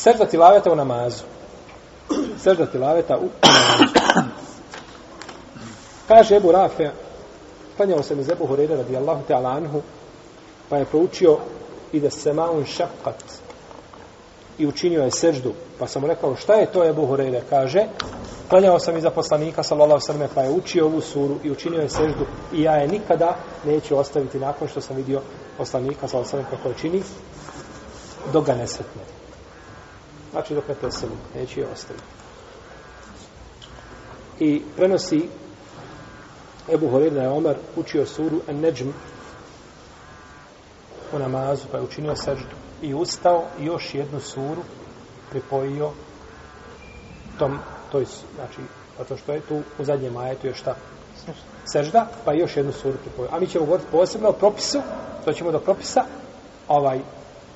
Sežda tilaveta u namazu. Sežda tilaveta u namazu. Kaže Ebu Rafe, klanjao sam iz Ebu Horeira radijallahu ta'ala anhu, pa je proučio i da se maun šakat i učinio je seždu. Pa sam mu rekao, šta je to Ebu Horeira? Kaže, klanjao sam iza poslanika, sallallahu sallam, pa je učio ovu suru i učinio je seždu i ja je nikada neću ostaviti nakon što sam vidio poslanika, sallallahu sallam, kako je čini, dok ga ne sretne. Znači, dok ne preseli, neće je ostaviti. I prenosi Ebu Horir da je Omer učio suru An-Najm u namazu, pa je učinio seždu i ustao i još jednu suru pripojio tom, to znači, zato što je tu u zadnjem ajetu je šta? Sežda, pa još jednu suru pripojio. A mi ćemo govoriti posebno o propisu, to ćemo do propisa, ovaj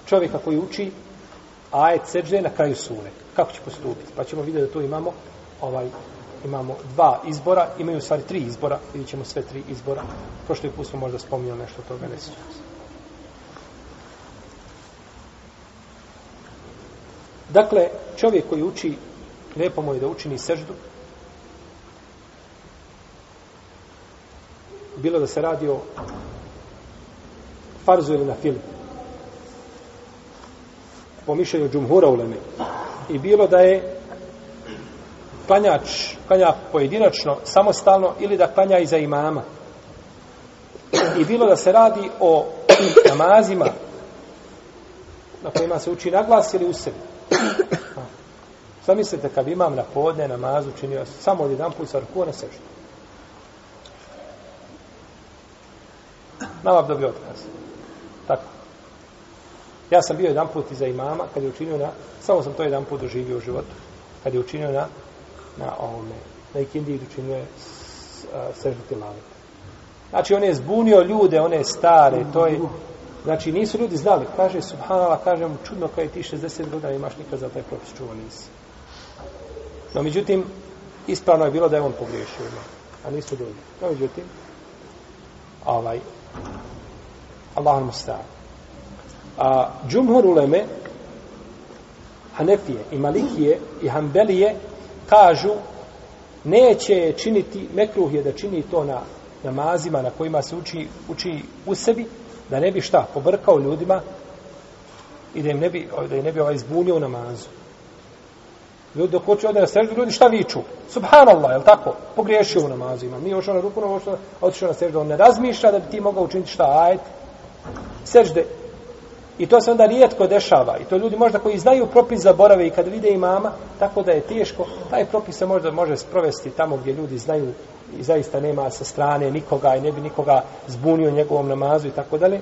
čovjeka koji uči ajet seđde na kraju sure. Kako će postupiti? Pa ćemo vidjeti da tu imamo ovaj imamo dva izbora, imaju stvari tri izbora, vidjet ćemo sve tri izbora. Prošli put smo možda spominjali nešto od toga, ne sjećam se. Dakle, čovjek koji uči, lijepo mu je da učini seždu, bilo da se radi o farzu ili na film, po mišljenju džumhura u Leme, i bilo da je klanjač klanja pojedinačno, samostalno ili da klanja iza imama. I bilo da se radi o namazima na kojima se uči naglas ili u sebi. Zamislite kad imam na podne namazu činio samo od jedan put sa ruku na sežu. Navab dobio otkaz. Tako. Ja sam bio jedan put iza imama kad je učinio na, samo sam to jedan put doživio u životu, kad je učinio na na ovome, na ikindiji učinio sežiti lavet. Znači, on je zbunio ljude, one stare, to je, znači, nisu ljudi znali. Kaže, subhanala, kaže mu, čudno kaj ti 60 godina imaš nikad za taj propis čuo nisi. No, međutim, ispravno je bilo da je on pogriješio, a nisu ljudi. No, međutim, ovaj, Allah mu. A džumhur uleme, Hanefije i Malikije i Hanbelije kažu neće činiti, mekruh je da čini to na namazima na kojima se uči, uči u sebi, da ne bi šta, pobrkao ljudima i da im ne bi, da im ne bi ovaj zbunio u namazu. Ljudi dok hoće ovdje na seždu, ljudi šta viču? Subhanallah, je li tako? Pogriješio u namazima. Mi ošao na ruku, no ošao, otišao na seždu. On ne razmišlja da bi ti mogao učiniti šta, ajet. Sežde, I to se onda rijetko dešava. I to ljudi možda koji znaju propis zaborave i kad vide imama, tako da je teško, taj propis se možda može sprovesti tamo gdje ljudi znaju i zaista nema sa strane nikoga i ne bi nikoga zbunio njegovom namazu i tako dalje.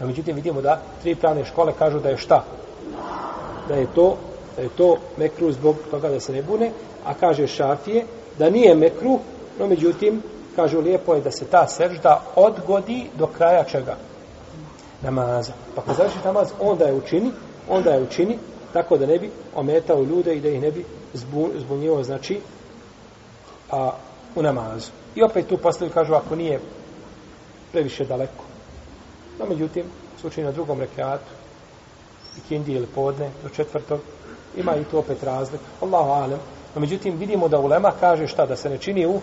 A međutim vidimo da tri pravne škole kažu da je šta? Da je to, da je to mekru zbog toga da se ne bune, a kaže šafije da nije mekru, no međutim kažu lijepo je da se ta sežda odgodi do kraja čega? Namaza. Pa kad završi namaz, onda je učini, onda je učini, tako da ne bi ometao ljude i da ih ne bi zbunjivo, znači, a, u namazu. I opet tu postavili, kažu, ako nije previše daleko. No, međutim, slučaj na drugom rekiatu, i kindi ili podne, do četvrtog, ima i tu opet razlik. Allahu alem. No, međutim, vidimo da ulema kaže šta, da se ne čini u,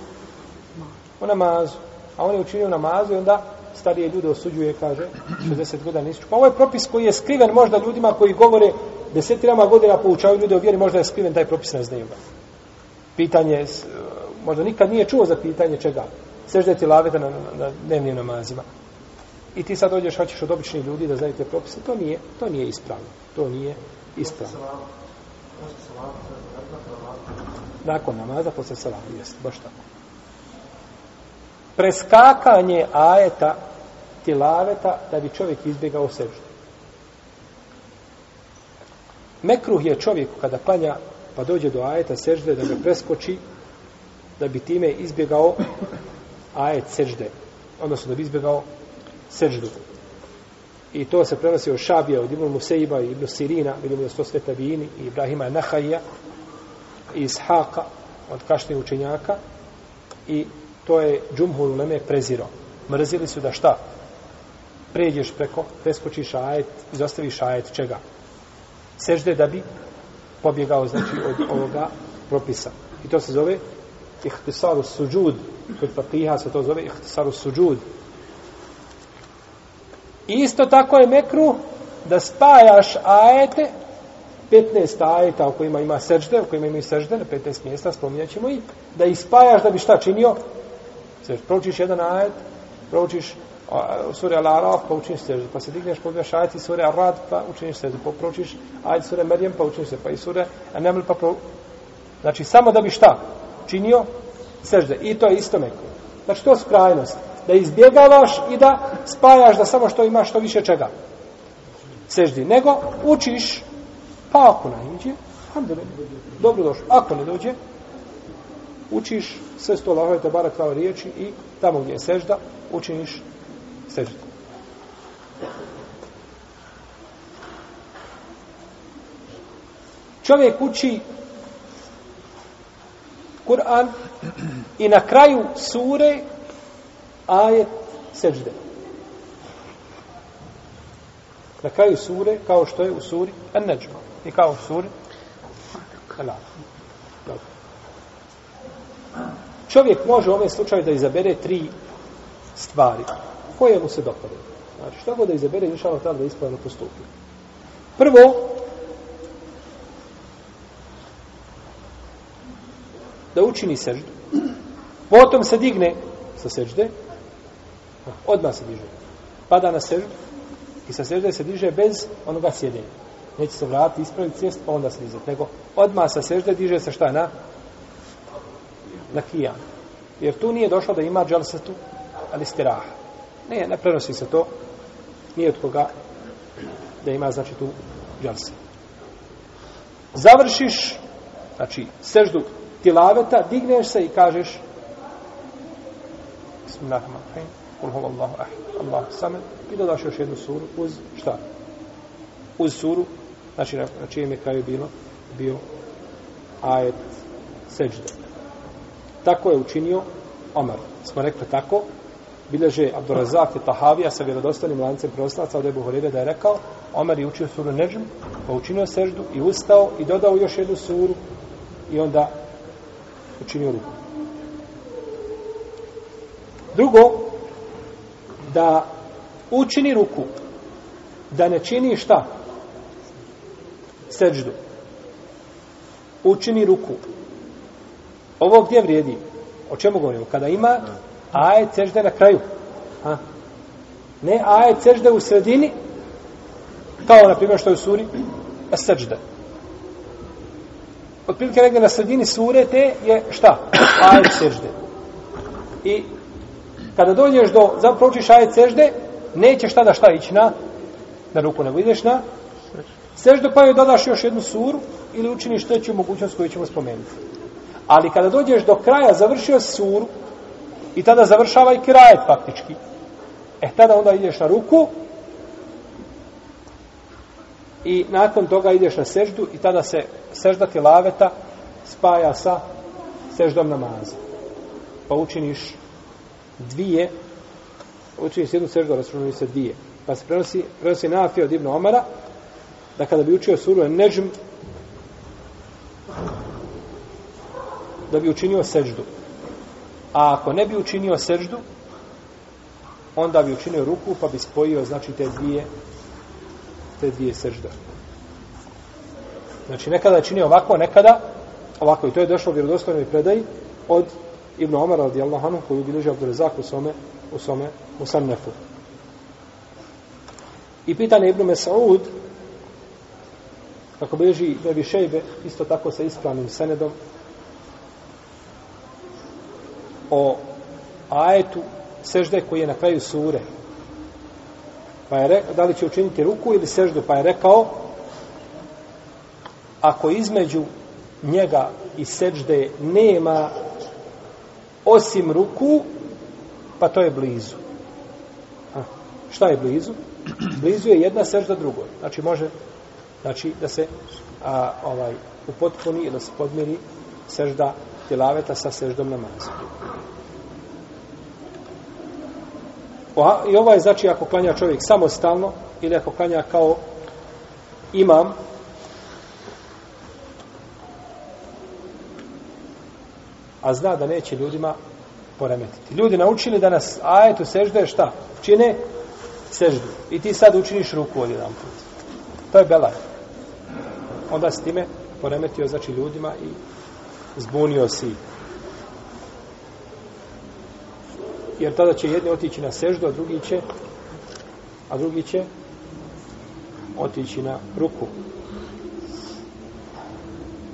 u namazu. A on je učinio u namazu i onda starije ljude osuđuje, kaže, 60 godina nisu čupa. Ovo je propis koji je skriven možda ljudima koji govore desetirama godina poučavaju ljude o vjeri, možda je skriven taj propis, ne znaju ga. Pitanje, možda nikad nije čuo za pitanje čega. Seždeti laveta na, na, na dnevnim namazima. I ti sad dođeš, hoćeš od običnih ljudi da znaju te propise. To nije, to nije ispravno. To nije ispravno. Nakon namaza, posle salama, jeste, baš tako preskakanje ajeta tilaveta da bi čovjek izbjegao seždu. Mekruh je čovjeku kada klanja pa dođe do ajeta sežde da ga preskoči da bi time izbjegao ajet sežde. Odnosno da bi izbjegao seždu. I to se prenosi od Šabija, od Ibn Museiba i Ibn Sirina, vidimo da su to sve i Ibrahima Nahajja, i Ishaqa, od kašnih učenjaka, i to je džumhur uleme preziro. Mrzili su da šta? Pređeš preko, preskočiš ajet, izostaviš ajet čega? sežde da bi pobjegao znači od ovoga propisa. I to se zove ihtisaru suđud. Kod faqiha se to zove ihtisaru suđud. Isto tako je mekru da spajaš ajete 15 ajeta u kojima ima sežde, u kojima ima sežde na 15 mjesta, spominjat ćemo i da ih spajaš da bi šta činio? Sežde. Proučiš jedan ajet, proučiš sura Al-Araf, pa učiniš sežde. Pa se digneš, pobjaš ajeti sura Ar-Rad, pa učiniš se, Pa proučiš ajet sura Merjem, pa učiniš sežde. Pa i sura An-Naml, pa pro... Znači, samo da bi šta činio? Sežde. I to je isto neko. Znači, to je skrajnost. Da izbjegavaš i da spajaš da samo što imaš što više čega. Seždi. Nego učiš Pa ako naiđe, dobro došlo. Ako ne dođe, učiš sve sto lahove te barak riječi i tamo gdje je sežda, učiniš seždu. Čovjek uči Kur'an i na kraju sure ajet sežde. Na kraju sure, kao što je u suri An-Najm. I kao u suri? Kala. Čovjek može u ovom slučaju da izabere tri stvari koje mu se dopade. Znači, što god da izabere, inša tada da ispravno postupi. Prvo, da učini seždu. Potom se digne sa sežde. Odmah se diže. Pada na seždu. I sa sežde se diže bez onoga sjedenja neće se vratiti, ispraviti sjest, pa onda se dizati. Nego odmah sa sežde diže se šta na? Na kijam. Jer tu nije došlo da ima dželsetu, ali stiraha. Ne, ne prenosi se to. Nije od koga da ima, znači, tu dželsetu. Završiš, znači, seždu tilaveta, digneš se i kažeš Bismillahirrahmanirrahim. Kul huwa Allahu ahad. Allahu samad. I dodaš još jednu suru uz šta? Uz suru znači na, na čijem je kraju bilo bio ajet seđde. Tako je učinio Omar. Smo rekli tako, bileže Abdurazak i Tahavija sa vjerodostanim lancem preoslaca od Ebu Horire da je rekao, Omar je učio suru Nežm, pa učinio seždu i ustao i dodao još jednu suru i onda učinio ruku. Drugo, da učini ruku, da ne čini šta? seđdu. Učini ruku. Ovo gdje vrijedi? O čemu govorimo? Kada ima ajet sežde na kraju. Ha? Ne ajet sežde u sredini, kao na primjer što je u suri, a sežde. Od prilike negdje na sredini sure te je šta? Ajet sežde. I kada dođeš do, zapravo pročiš ajet sežde, neće šta da šta ići na, na ruku, nego ideš na Seždo pa joj dodaš još jednu suru ili učiniš treću mogućnost koju ćemo spomenuti. Ali kada dođeš do kraja, završio suru i tada završava i kraj faktički. E tada onda ideš na ruku i nakon toga ideš na seždu i tada se sežda ti laveta spaja sa seždom namaza. Pa učiniš dvije, učiniš jednu seždu, računaju se dvije. Pa se prenosi, prenosi Nafi od Ibn Omara, da kada bi učio suru Nežm da bi učinio seždu. A ako ne bi učinio seždu, onda bi učinio ruku pa bi spojio znači te dvije te dvije sežde. Znači nekada je činio ovako, nekada ovako i to je došlo u vjerodostojnoj predaji od Ibn Omara radijallahu anhu koju bilježi Abdurezak u svome u svome Musannefu. I pitanje Ibn Mesaud kako beži Bebi Šejbe, isto tako sa ispravnim senedom, o ajetu sežde koji je na kraju sure. Pa je rekao, da li će učiniti ruku ili seždu, pa je rekao, ako između njega i sežde nema osim ruku, pa to je blizu. A, šta je blizu? Blizu je jedna sežda drugoj. Znači može znači da se a, ovaj upotpuni da se podmiri sežda tilaveta sa seždom namaza. I ovo je znači ako klanja čovjek samostalno ili ako klanja kao imam. A zna da neće ljudima poremetiti. Ljudi naučili da nas ajetu sežde šta? Čine seždu. I ti sad učiniš ruku od jedan put. To je belaj. Onda s time poremetio znači ljudima i zbunio si jer tada će jedni otići na seždu, a drugi će a drugi će otići na ruku.